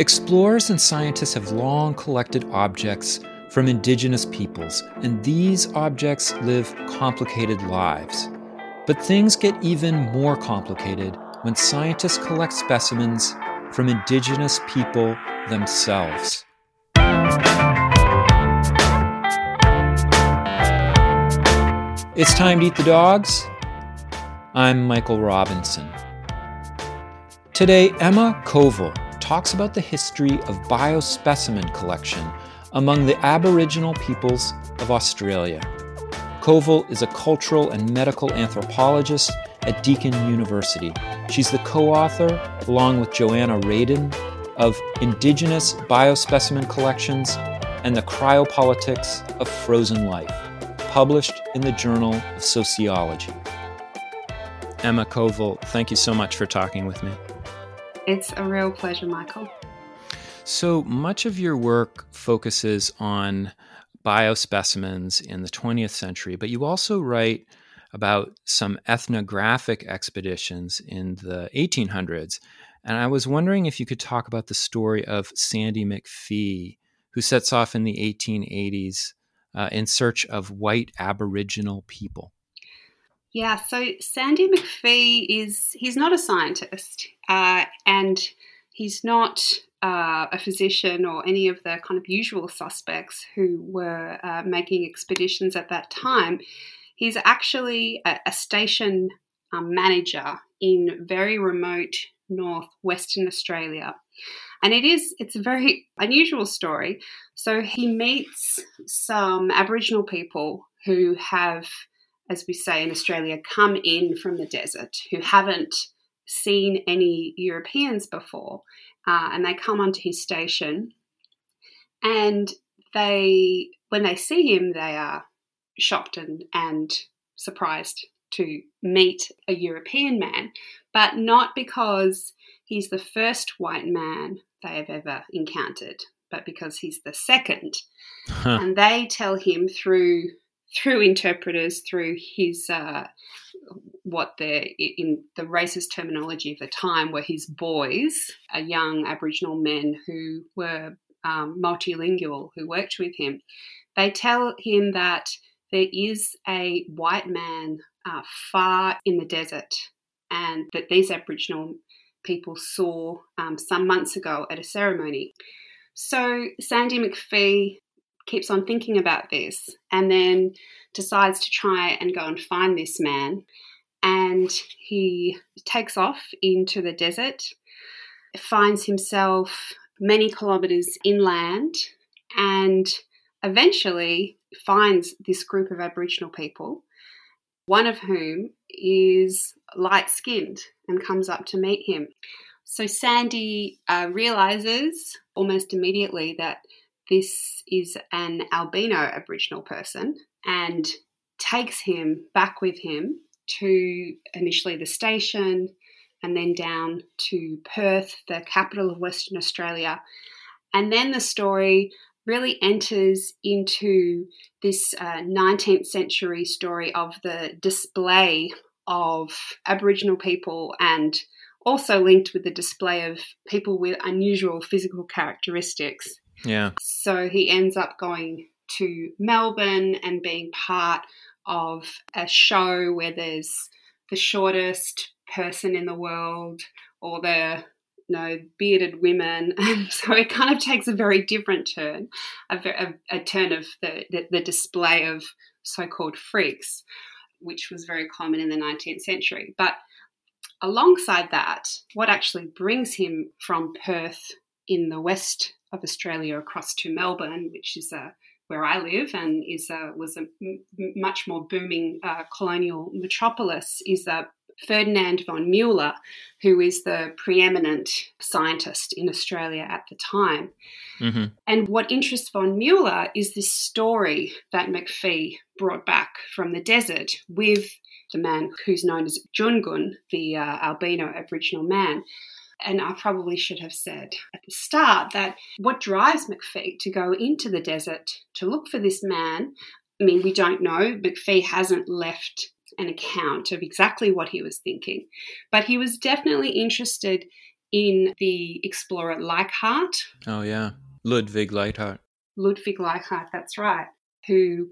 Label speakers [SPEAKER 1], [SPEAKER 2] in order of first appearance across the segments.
[SPEAKER 1] Explorers and scientists have long collected objects from indigenous peoples, and these objects live complicated lives. But things get even more complicated when scientists collect specimens from indigenous people themselves. It's time to eat the dogs. I'm Michael Robinson. Today, Emma Kowal talks about the history of biospecimen collection among the Aboriginal peoples of Australia. Kowal is a cultural and medical anthropologist at Deakin University. She's the co author, along with Joanna Radin, of Indigenous Biospecimen Collections and the Cryopolitics of Frozen Life, published in the Journal of Sociology. Emma Kowal, thank you so much for talking with me.
[SPEAKER 2] It's a real pleasure, Michael.
[SPEAKER 1] So much of your work focuses on biospecimens in the 20th century, but you also write about some ethnographic expeditions in the 1800s. And I was wondering if you could talk about the story of Sandy McPhee, who sets off in the 1880s uh, in search of white Aboriginal people.
[SPEAKER 2] Yeah, so Sandy McPhee is, he's not a scientist uh, and he's not uh, a physician or any of the kind of usual suspects who were uh, making expeditions at that time. He's actually a, a station um, manager in very remote northwestern Australia. And it is, it's a very unusual story. So he meets some Aboriginal people who have as we say in Australia, come in from the desert who haven't seen any Europeans before. Uh, and they come onto his station and they, when they see him, they are shocked and, and surprised to meet a European man, but not because he's the first white man they have ever encountered, but because he's the second. Huh. And they tell him through through interpreters, through his uh, what the in the racist terminology of the time were his boys, a young Aboriginal men who were um, multilingual who worked with him. They tell him that there is a white man uh, far in the desert, and that these Aboriginal people saw um, some months ago at a ceremony. So Sandy McPhee keeps on thinking about this and then decides to try and go and find this man. And he takes off into the desert, finds himself many kilometres inland, and eventually finds this group of Aboriginal people, one of whom is light skinned and comes up to meet him. So Sandy uh, realizes almost immediately that this is an albino Aboriginal person and takes him back with him to initially the station and then down to Perth, the capital of Western Australia. And then the story really enters into this uh, 19th century story of the display of Aboriginal people and also linked with the display of people with unusual physical characteristics
[SPEAKER 1] yeah.
[SPEAKER 2] So he ends up going to Melbourne and being part of a show where there's the shortest person in the world or the you know bearded women and so it kind of takes a very different turn a, a, a turn of the, the, the display of so-called freaks which was very common in the 19th century but alongside that what actually brings him from perth in the west of Australia across to Melbourne, which is uh, where I live and is uh, was a m- much more booming uh, colonial metropolis, is uh, Ferdinand von Mueller, who is the preeminent scientist in Australia at the time. Mm-hmm. And what interests von Mueller is this story that McPhee brought back from the desert with the man who's known as Jungun, the uh, albino Aboriginal man. And I probably should have said at the start that what drives McPhee to go into the desert to look for this man, I mean, we don't know. McPhee hasn't left an account of exactly what he was thinking, but he was definitely interested in the explorer Leichhardt.
[SPEAKER 1] Oh, yeah. Ludwig Leichhardt.
[SPEAKER 2] Ludwig Leichhardt, that's right, who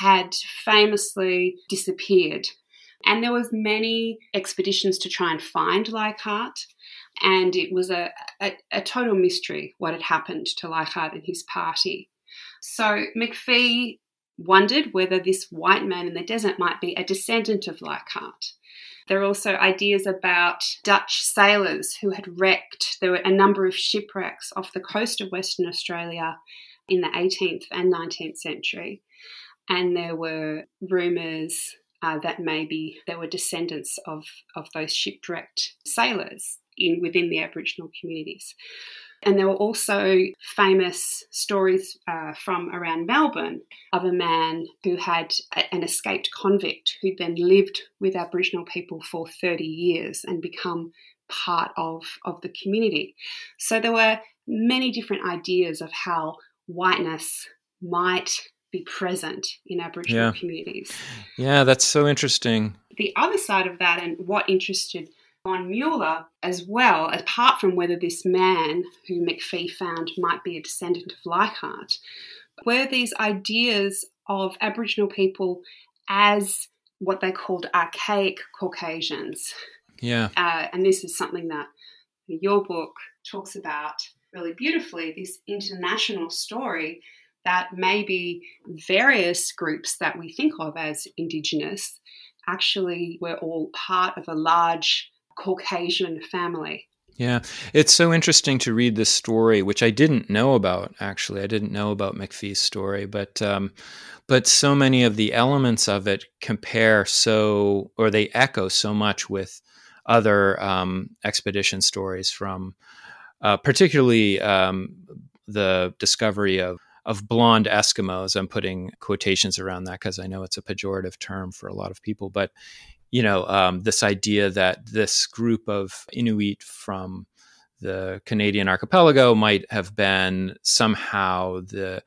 [SPEAKER 2] had famously disappeared. And there was many expeditions to try and find Leichhardt, and it was a, a, a total mystery what had happened to Leichhardt and his party. So McPhee wondered whether this white man in the desert might be a descendant of Leichhardt. There are also ideas about Dutch sailors who had wrecked. There were a number of shipwrecks off the coast of Western Australia in the 18th and 19th century. And there were rumours uh, that maybe there were descendants of, of those shipwrecked sailors in within the Aboriginal communities. And there were also famous stories uh, from around Melbourne of a man who had a, an escaped convict who then lived with Aboriginal people for 30 years and become part of, of the community. So there were many different ideas of how whiteness might be present in Aboriginal yeah. communities.
[SPEAKER 1] Yeah, that's so interesting.
[SPEAKER 2] The other side of that, and what interested Von Mueller as well, apart from whether this man who McPhee found might be a descendant of Leichhardt, were these ideas of Aboriginal people as what they called archaic Caucasians.
[SPEAKER 1] Yeah.
[SPEAKER 2] Uh, and this is something that your book talks about really beautifully this international story that maybe various groups that we think of as Indigenous actually were all part of a large Caucasian family.
[SPEAKER 1] Yeah, it's so interesting to read this story, which I didn't know about. Actually, I didn't know about McPhee's story, but um, but so many of the elements of it compare so, or they echo so much with other um, expedition stories from, uh, particularly um, the discovery of of blonde Eskimos. I'm putting quotations around that because I know it's a pejorative term for a lot of people, but you know, um, this idea that this group of Inuit from the Canadian archipelago might have been somehow the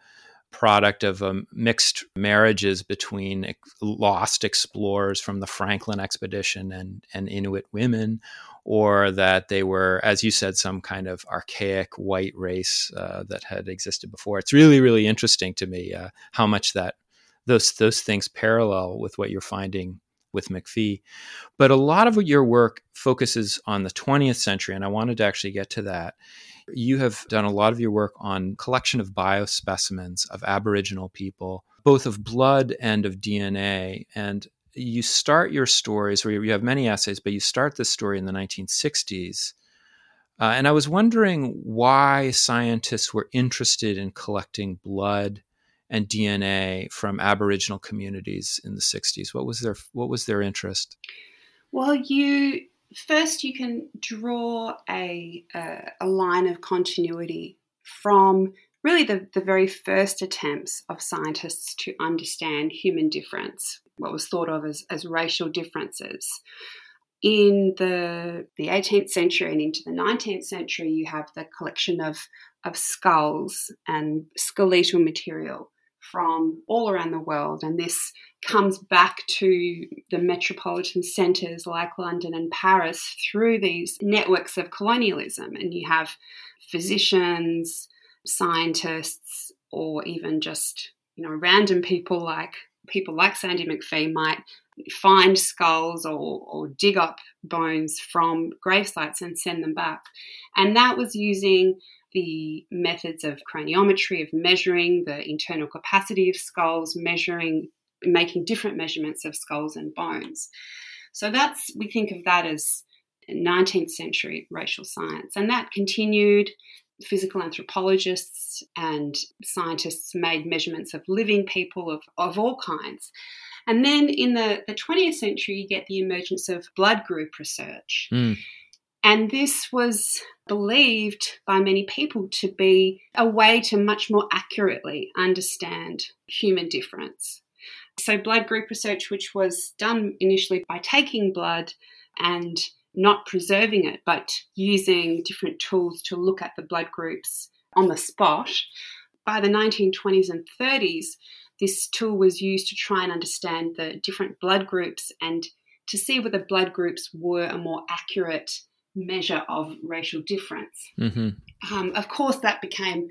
[SPEAKER 1] product of mixed marriages between lost explorers from the Franklin expedition and, and Inuit women, or that they were, as you said, some kind of archaic white race uh, that had existed before. It's really, really interesting to me uh, how much that those those things parallel with what you're finding with McPhee. But a lot of your work focuses on the 20th century, and I wanted to actually get to that. You have done a lot of your work on collection of biospecimens of Aboriginal people, both of blood and of DNA. And you start your stories, or you have many essays, but you start this story in the 1960s. Uh, and I was wondering why scientists were interested in collecting blood and DNA from Aboriginal communities in the 60s? What was their what was their interest?
[SPEAKER 2] Well, you first you can draw a a, a line of continuity from really the, the very first attempts of scientists to understand human difference, what was thought of as, as racial differences. In the, the 18th century and into the 19th century, you have the collection of, of skulls and skeletal material from all around the world. And this comes back to the metropolitan centres like London and Paris through these networks of colonialism. And you have physicians, scientists, or even just you know random people like people like Sandy McPhee might find skulls or, or dig up bones from grave sites and send them back. And that was using the methods of craniometry, of measuring the internal capacity of skulls, measuring, making different measurements of skulls and bones. So that's, we think of that as 19th century racial science. And that continued. Physical anthropologists and scientists made measurements of living people of, of all kinds. And then in the, the 20th century, you get the emergence of blood group research. Mm. And this was believed by many people to be a way to much more accurately understand human difference. So, blood group research, which was done initially by taking blood and not preserving it, but using different tools to look at the blood groups on the spot, by the 1920s and 30s, this tool was used to try and understand the different blood groups and to see whether blood groups were a more accurate measure of racial difference. Mm-hmm. Um, of course, that became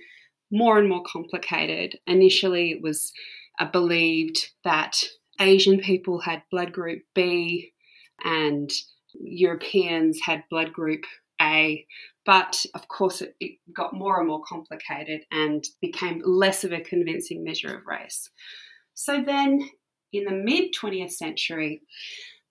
[SPEAKER 2] more and more complicated. Initially, it was uh, believed that Asian people had blood group B and Europeans had blood group A. But of course, it, it got more and more complicated and became less of a convincing measure of race. So then, in the mid 20th century,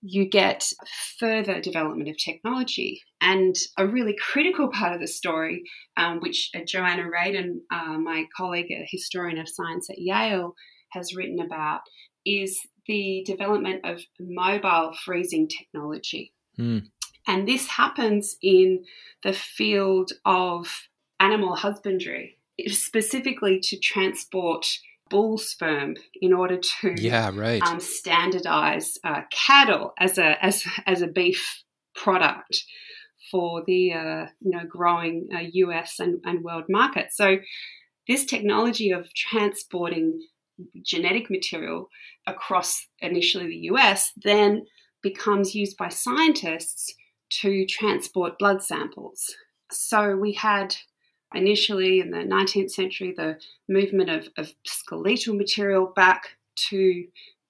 [SPEAKER 2] you get further development of technology. And a really critical part of the story, um, which uh, Joanna Radin, uh, my colleague, a historian of science at Yale, has written about, is the development of mobile freezing technology. Mm. And this happens in the field of animal husbandry, specifically to transport bull sperm in order to
[SPEAKER 1] yeah right
[SPEAKER 2] um, standardize uh, cattle as a as as a beef product for the uh, you know growing uh, U.S. And, and world market. So this technology of transporting genetic material across initially the US then becomes used by scientists to transport blood samples. So we had initially in the 19th century the movement of, of skeletal material back to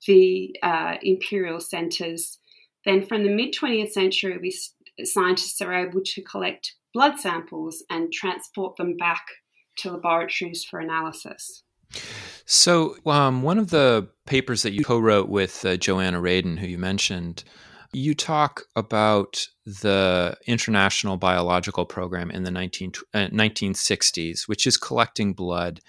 [SPEAKER 2] the uh, imperial centres. Then from the mid 20th century, we, scientists are able to collect blood samples and transport them back to laboratories for analysis.
[SPEAKER 1] So, um, one of the papers that you co wrote with uh, Joanna Radin, who you mentioned, you talk about the International Biological Program in the 19, uh, 1960s, which is collecting blood.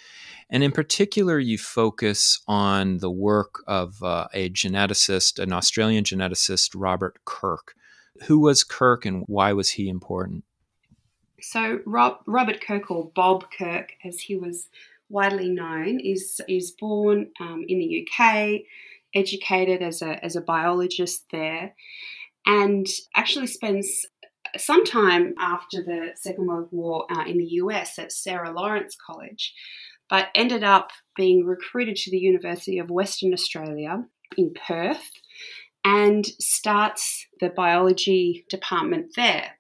[SPEAKER 1] And in particular, you focus on the work of uh, a geneticist, an Australian geneticist, Robert Kirk. Who was Kirk and why was he important?
[SPEAKER 2] So, Rob, Robert Kirk, or Bob Kirk, as he was widely known, is, is born um, in the UK educated as a, as a biologist there, and actually spends some time after the Second World War uh, in the US at Sarah Lawrence College, but ended up being recruited to the University of Western Australia in Perth and starts the biology department there.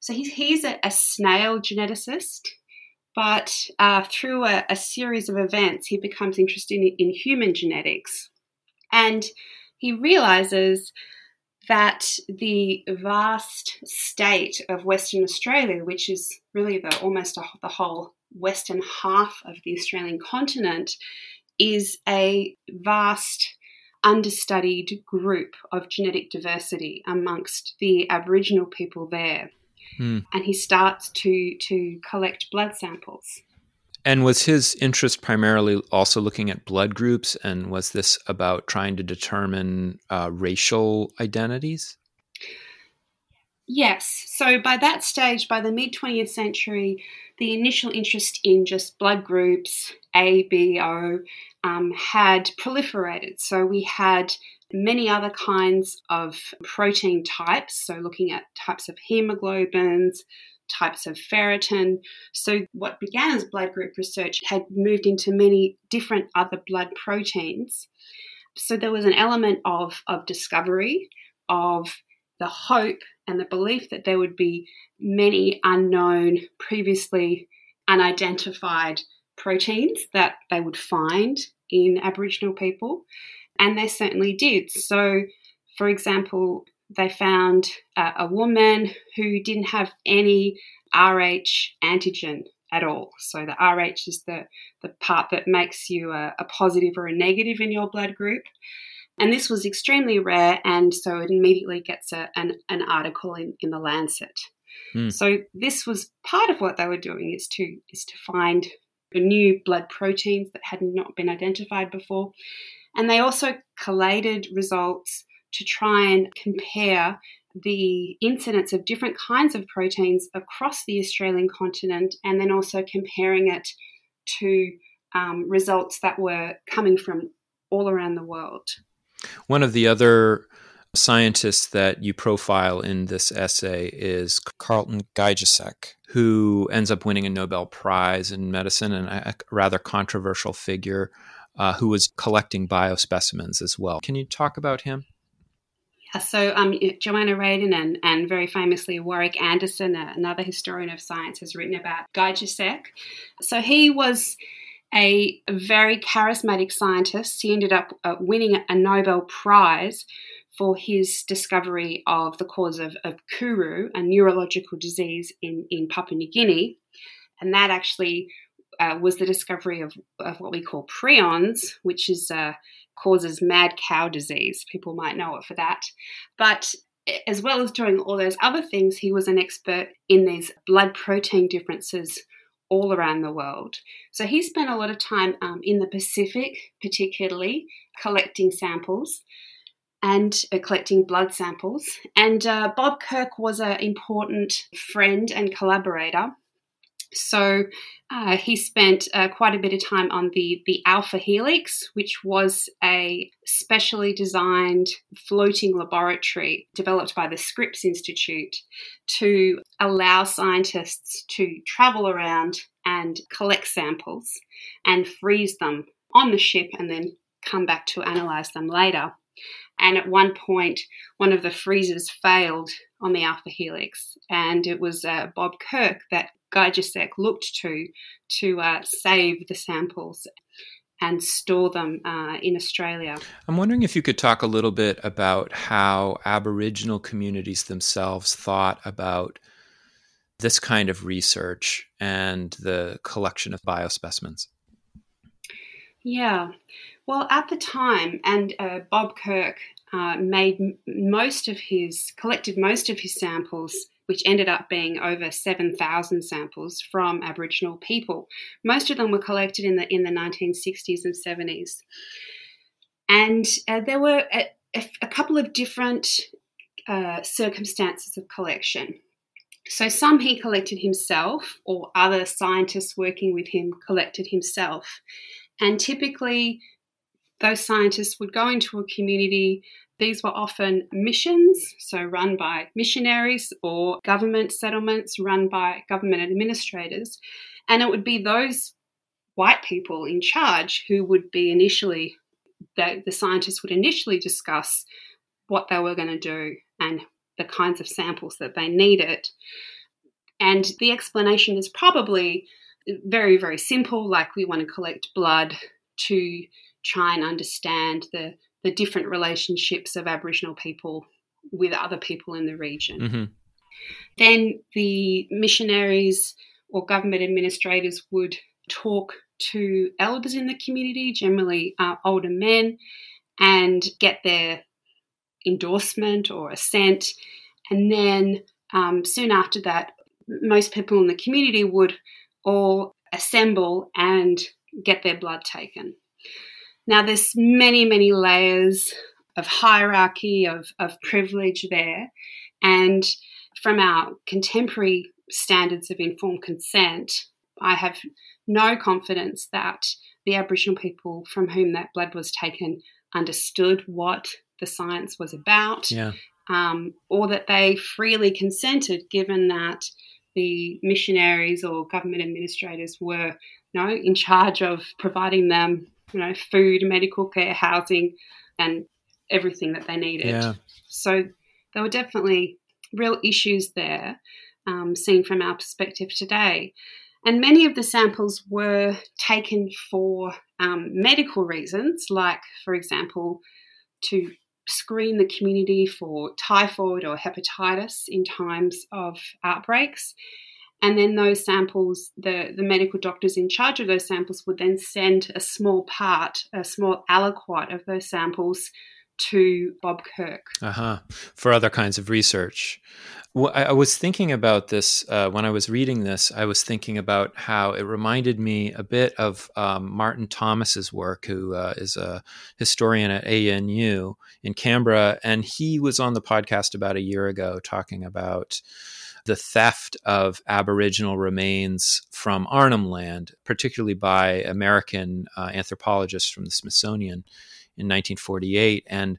[SPEAKER 2] So he's, he's a, a snail geneticist, but uh, through a, a, series of events, he becomes interested in, in human genetics. And he realizes that the vast state of Western Australia, which is really the almost a, the whole western half of the Australian continent, is a vast understudied group of genetic diversity amongst the Aboriginal people there. Mm. And he starts to to collect blood samples.
[SPEAKER 1] And was his interest primarily also looking at blood groups? And was this about trying to determine uh, racial identities?
[SPEAKER 2] Yes. So by that stage, by the mid 20th century, the initial interest in just blood groups, A, B, O, um, had proliferated. So we had many other kinds of protein types. So looking at types of hemoglobins, types of ferritin. So, what began as blood group research had moved into many different other blood proteins. So, there was an element of, of discovery, of the hope and the belief that there would be many unknown, previously unidentified proteins that they would find in Aboriginal people. And they certainly did. So, for example, they found uh, a woman who didn't have any Rh antigen at all. So the Rh is the, the part that makes you a, a positive or a negative in your blood group. And this was extremely rare, and so it immediately gets a, an, an article in, in the Lancet. Mm. So this was part of what they were doing is to is to find new blood proteins that had not been identified before. And they also collated results to try and compare the incidence of different kinds of proteins across the Australian continent and then also comparing it to um, results that were coming from all around the world.
[SPEAKER 1] One of the other scientists that you profile in this essay is Carleton Gajdusek, who ends up winning a Nobel Prize in medicine and a rather controversial figure uh, who was collecting biospecimens as well. Can you talk about him?
[SPEAKER 2] Uh, so um, Joanna Radin and, and very famously Warwick Anderson, another historian of science, has written about Gajdusek. So he was a very charismatic scientist. He ended up uh, winning a Nobel Prize for his discovery of the cause of, of Kuru, a neurological disease in, in Papua New Guinea. And that actually uh, was the discovery of, of what we call prions, which is uh, causes mad cow disease. People might know it for that. But as well as doing all those other things, he was an expert in these blood protein differences all around the world. So he spent a lot of time um, in the Pacific, particularly collecting samples and uh, collecting blood samples. And uh, Bob Kirk was an important friend and collaborator so uh, he spent uh, quite a bit of time on the, the Alpha Helix, which was a specially designed floating laboratory developed by the Scripps Institute to allow scientists to travel around and collect samples and freeze them on the ship and then come back to analyze them later. And at one point, one of the freezers failed on the Alpha Helix, and it was uh, Bob Kirk that Gajdusek looked to to uh, save the samples and store them uh, in Australia.
[SPEAKER 1] I'm wondering if you could talk a little bit about how Aboriginal communities themselves thought about this kind of research and the collection of biospecimens.
[SPEAKER 2] Yeah, well, at the time, and uh, Bob Kirk uh, made most of his, collected most of his samples which ended up being over 7,000 samples from Aboriginal people. Most of them were collected in the, in the 1960s and 70s. And uh, there were a, a, couple of different uh, circumstances of collection. So, some he collected himself, or other scientists working with him collected himself. And typically, those scientists would go into a community these were often missions, so run by missionaries, or government settlements run by government administrators. And it would be those white people in charge who would be initially, the, the scientists would initially discuss what they were going to do and the kinds of samples that they needed. And the explanation is probably very, very simple like we want to collect blood to try and understand the the different relationships of Aboriginal people with other people in the region. Mm-hmm. Then the missionaries or government administrators would talk to elders in the community, generally uh, older men, and get their endorsement or assent. And then um, soon after that, most people in the community would all assemble and get their blood taken. Now, there's many, many layers of hierarchy, of, of privilege there. And from our contemporary standards of informed consent, I have no confidence that the Aboriginal people from whom that blood was taken understood what the science was about,
[SPEAKER 1] yeah.
[SPEAKER 2] um, or that they freely consented, given that the missionaries or government administrators were you know, in charge of providing them you know, food, medical care, housing, and everything that they needed.
[SPEAKER 1] Yeah.
[SPEAKER 2] So there were definitely real issues there, um, seen from our perspective today. And many of the samples were taken for um, medical reasons, like, for example, to screen the community for typhoid or hepatitis in times of outbreaks. And then those samples, the, the medical doctors in charge of those samples would then send a small part, a small aliquot of those samples to Bob Kirk.
[SPEAKER 1] Uh huh. For other kinds of research. Well, I, I was thinking about this uh, when I was reading this. I was thinking about how it reminded me a bit of um, Martin Thomas's work, who uh, is a historian at ANU in Canberra, and he was on the podcast about a year ago talking about the theft of Aboriginal remains from Arnhem Land, particularly by American uh, anthropologists from the Smithsonian in 1948, and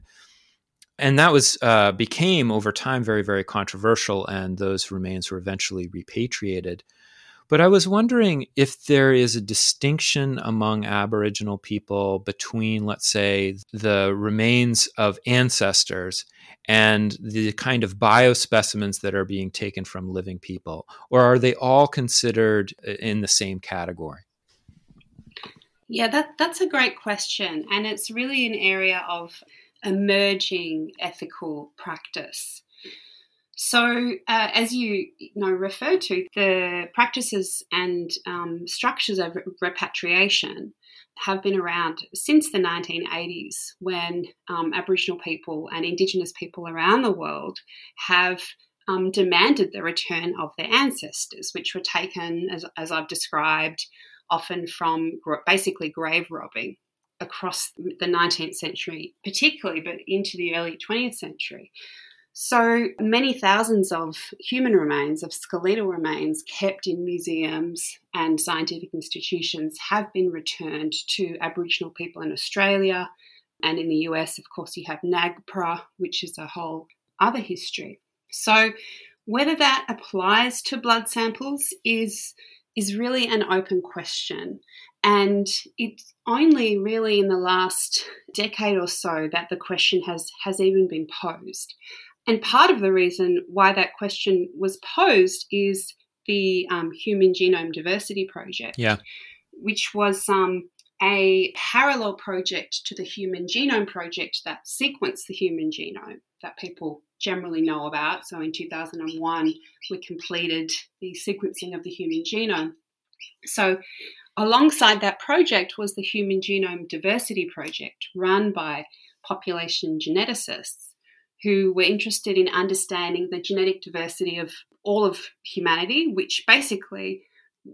[SPEAKER 1] and that was uh, became over time very very controversial, and those remains were eventually repatriated. But I was wondering if there is a distinction among Aboriginal people between, let's say, the remains of ancestors and the kind of biospecimens that are being taken from living people, or are they all considered uh, in the same category?
[SPEAKER 2] Yeah, that, that's a great question. And it's really an area of emerging ethical practice. So, uh, as you, you know referred to, the practices and um, structures of repatriation have been around since the 1980s, when um, Aboriginal people and Indigenous people around the world have um, demanded the return of their ancestors, which were taken, as, as I've described, often from basically grave robbing across the 19th century, particularly, but into the early 20th century. So many thousands of human remains, of skeletal remains kept in museums and scientific institutions have been returned to Aboriginal people in Australia. And in the US, of course, you have NAGPRA, which is a whole other history. So whether that applies to blood samples is is really an open question. And it's only really in the last decade or so that the question has, has even been posed. And part of the reason why that question was posed is the um, Human Genome Diversity Project,
[SPEAKER 1] yeah.
[SPEAKER 2] which was um, a parallel project to the Human Genome Project that sequenced the human genome that people generally know about. So in 2001, we completed the sequencing of the human genome. So alongside that project was the Human Genome Diversity Project, run by population geneticists who were interested in understanding the genetic diversity of all of humanity, which basically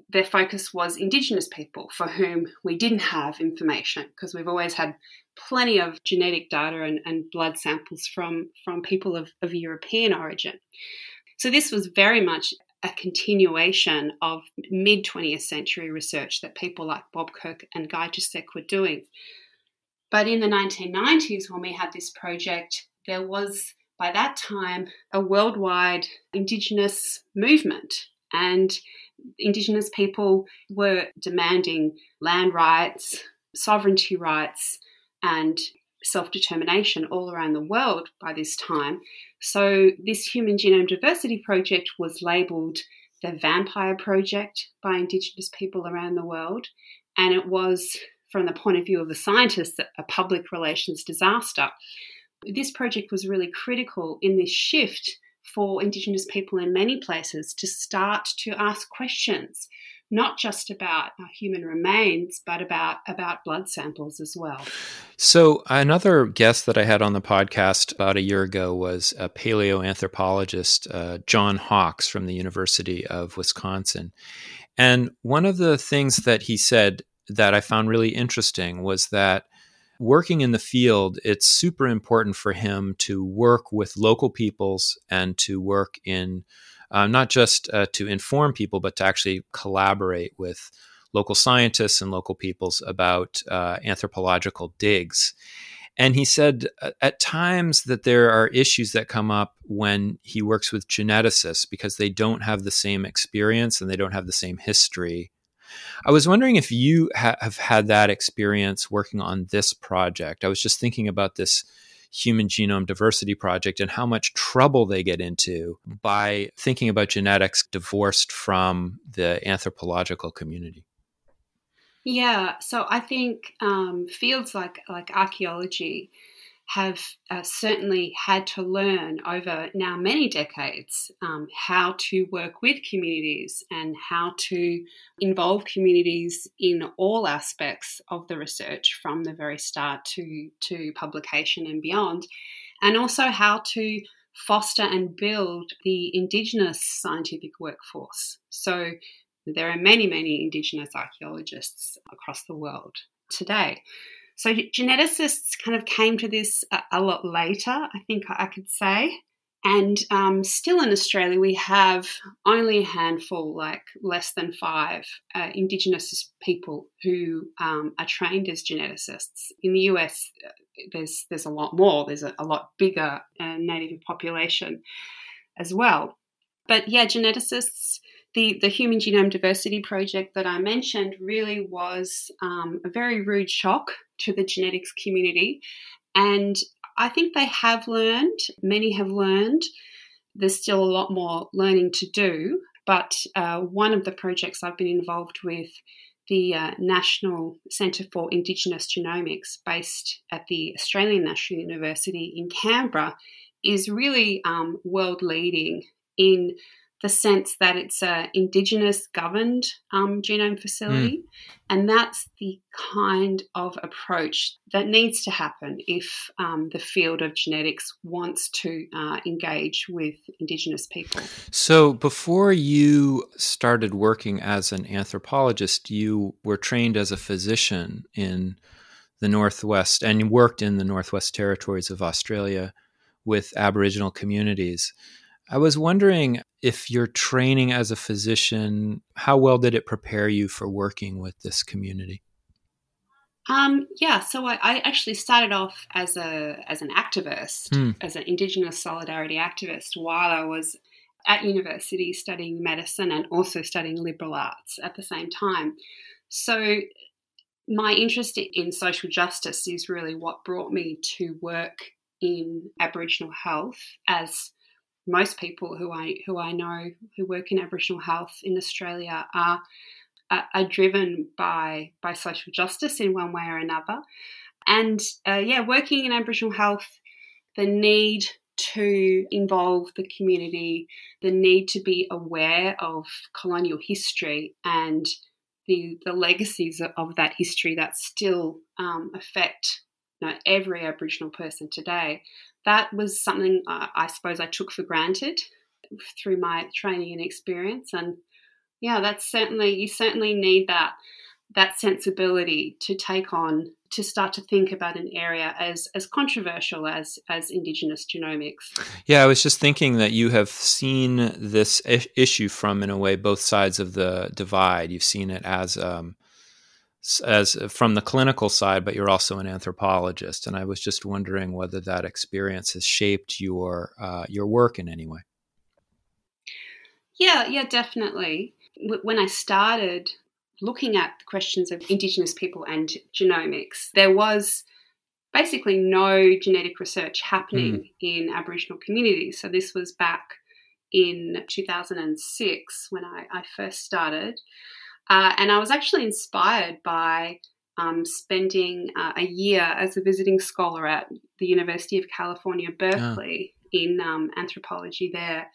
[SPEAKER 2] their focus was Indigenous people for whom we didn't have information because we've always had plenty of genetic data and, and blood samples from, from people of, of European origin. So this was very much a continuation of mid 20th century research that people like Bob Kirk and Gajdusek were doing. But in the 1990s, when we had this project, there was by that time a worldwide Indigenous movement, and Indigenous people were demanding land rights, sovereignty rights, and self determination all around the world by this time. So, this Human Genome Diversity Project was labelled the Vampire Project by Indigenous people around the world, and it was, from the point of view of the scientists, a public relations disaster. This project was really critical in this shift for Indigenous people in many places to start to ask questions, not just about human remains, but about, about blood samples as well.
[SPEAKER 1] So, another guest that I had on the podcast about a year ago was a paleoanthropologist, uh, John Hawks from the University of Wisconsin. And one of the things that he said that I found really interesting was that working in the field, it's super important for him to work with local peoples and to work in uh, not just uh, to inform people, but to actually collaborate with local scientists and local peoples about uh, anthropological digs. And he said uh, at times that there are issues that come up when he works with geneticists because they don't have the same experience and they don't have the same history I was wondering if you ha- have had that experience working on this project. I was just thinking about this human genome diversity project and how much trouble they get into by thinking about genetics divorced from the anthropological community.
[SPEAKER 2] Yeah, so I think um, fields like like archaeology have uh, certainly had to learn over now many decades um, how to work with communities and how to involve communities in all aspects of the research from the very start to, to publication and beyond, and also how to foster and build the Indigenous scientific workforce. So there are many, many Indigenous archaeologists across the world today. So geneticists kind of came to this a, a lot later, I think I could say. And um, still in Australia, we have only a handful, like less than five, uh, Indigenous people who um, are trained as geneticists. In the US, uh, there's there's a lot more. There's a, a lot bigger uh, native population as well. But yeah, geneticists the, the Human Genome Diversity Project that I mentioned really was um, a very rude shock to the genetics community. And I think they have learned, many have learned. There's still a lot more learning to do. But uh, one of the projects I've been involved with, the uh, National Centre for Indigenous Genomics, based at the Australian National University in Canberra, is really um, world leading in the sense that it's a indigenous governed um, genome facility. Mm. and that's the kind of approach that needs to happen if um, the field of genetics wants to uh, engage with indigenous people.
[SPEAKER 1] So before you started working as an anthropologist you were trained as a physician in the northwest and you worked in the northwest territories of australia with aboriginal communities I was wondering if your training as a physician, how well did it prepare you for working with this community?
[SPEAKER 2] Um, yeah, so I, I, actually started off as a as an activist, mm. as an Indigenous solidarity activist, while I was at university studying medicine and also studying liberal arts at the same time. So my interest in social justice is really what brought me to work in Aboriginal health as most people who I who I know who work in Aboriginal health in Australia are are, are driven by by social justice in one way or another, and uh, yeah, working in Aboriginal health, the need to involve the community, the need to be aware of colonial history and the the legacies of that history that still um, affect know, every Aboriginal person today that was something I, I suppose I took for granted through my training and experience. And yeah, that's certainly you certainly need that that sensibility to take on to start to think about an area as as controversial as as indigenous genomics.
[SPEAKER 1] Yeah, I was just thinking that you have seen this issue from in a way both sides of the divide. You've seen it as um, as from the clinical side, but you're also an anthropologist, and I was just wondering whether that experience has shaped your uh, your work in any way.
[SPEAKER 2] Yeah, yeah, definitely. When I started looking at the questions of Indigenous people and genomics, there was basically no genetic research happening mm. in Aboriginal communities. So this was back in 2006 when I, I first started. Uh, and I was actually inspired by um, spending uh, a year as a visiting scholar at the University of California, Berkeley, oh. in um, anthropology there.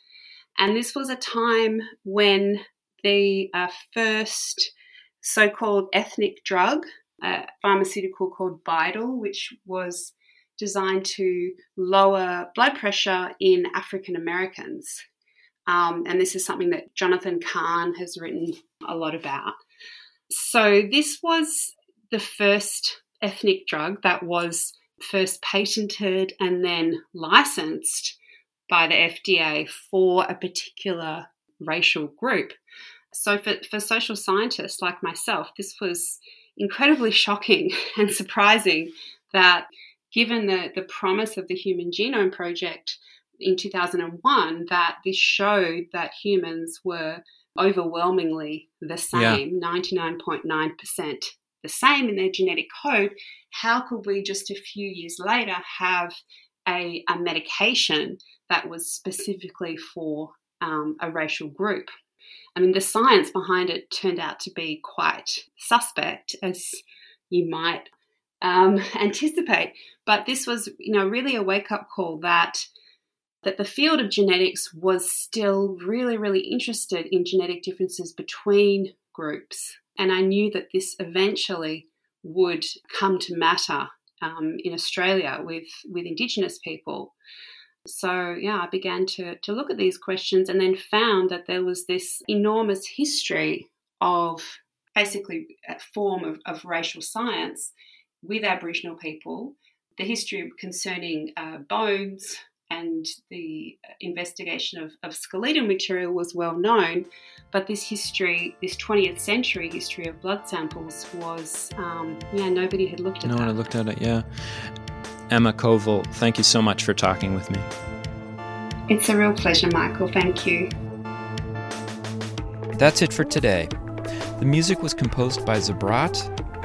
[SPEAKER 2] And this was a time when the uh, first so called ethnic drug, a pharmaceutical called BiDil, which was designed to lower blood pressure in African Americans. Um, and this is something that Jonathan Kahn has written a lot about. So, this was the first ethnic drug that was first patented and then licensed by the FDA for a particular racial group. So, for, for social scientists like myself, this was incredibly shocking and surprising that given the, the promise of the Human Genome Project, in 2001 that this showed that humans were overwhelmingly the same, yeah. 99.9% the same in their genetic code, how could we just a few years later have a, a medication that was specifically for um, a racial group? I mean, the science behind it turned out to be quite suspect, as you might um, anticipate. But this was, you know, really a wake up call that that the field of genetics was still really, really interested in genetic differences between groups. And I knew that this eventually would come to matter um, in Australia with, with Indigenous people. So, yeah, I began to, to look at these questions and then found that there was this enormous history of basically a form of, of racial science with Aboriginal people, the history concerning uh, bones, and the investigation of, of skeletal material was well known, but this history, this 20th century history of blood samples was, um, yeah, nobody had looked at it.
[SPEAKER 1] no
[SPEAKER 2] that.
[SPEAKER 1] one had looked at it, yeah. Emma Kowal, thank you so much for talking with me.
[SPEAKER 2] It's a real pleasure, Michael. Thank you.
[SPEAKER 1] That's it for today. The music was composed by Zabrat.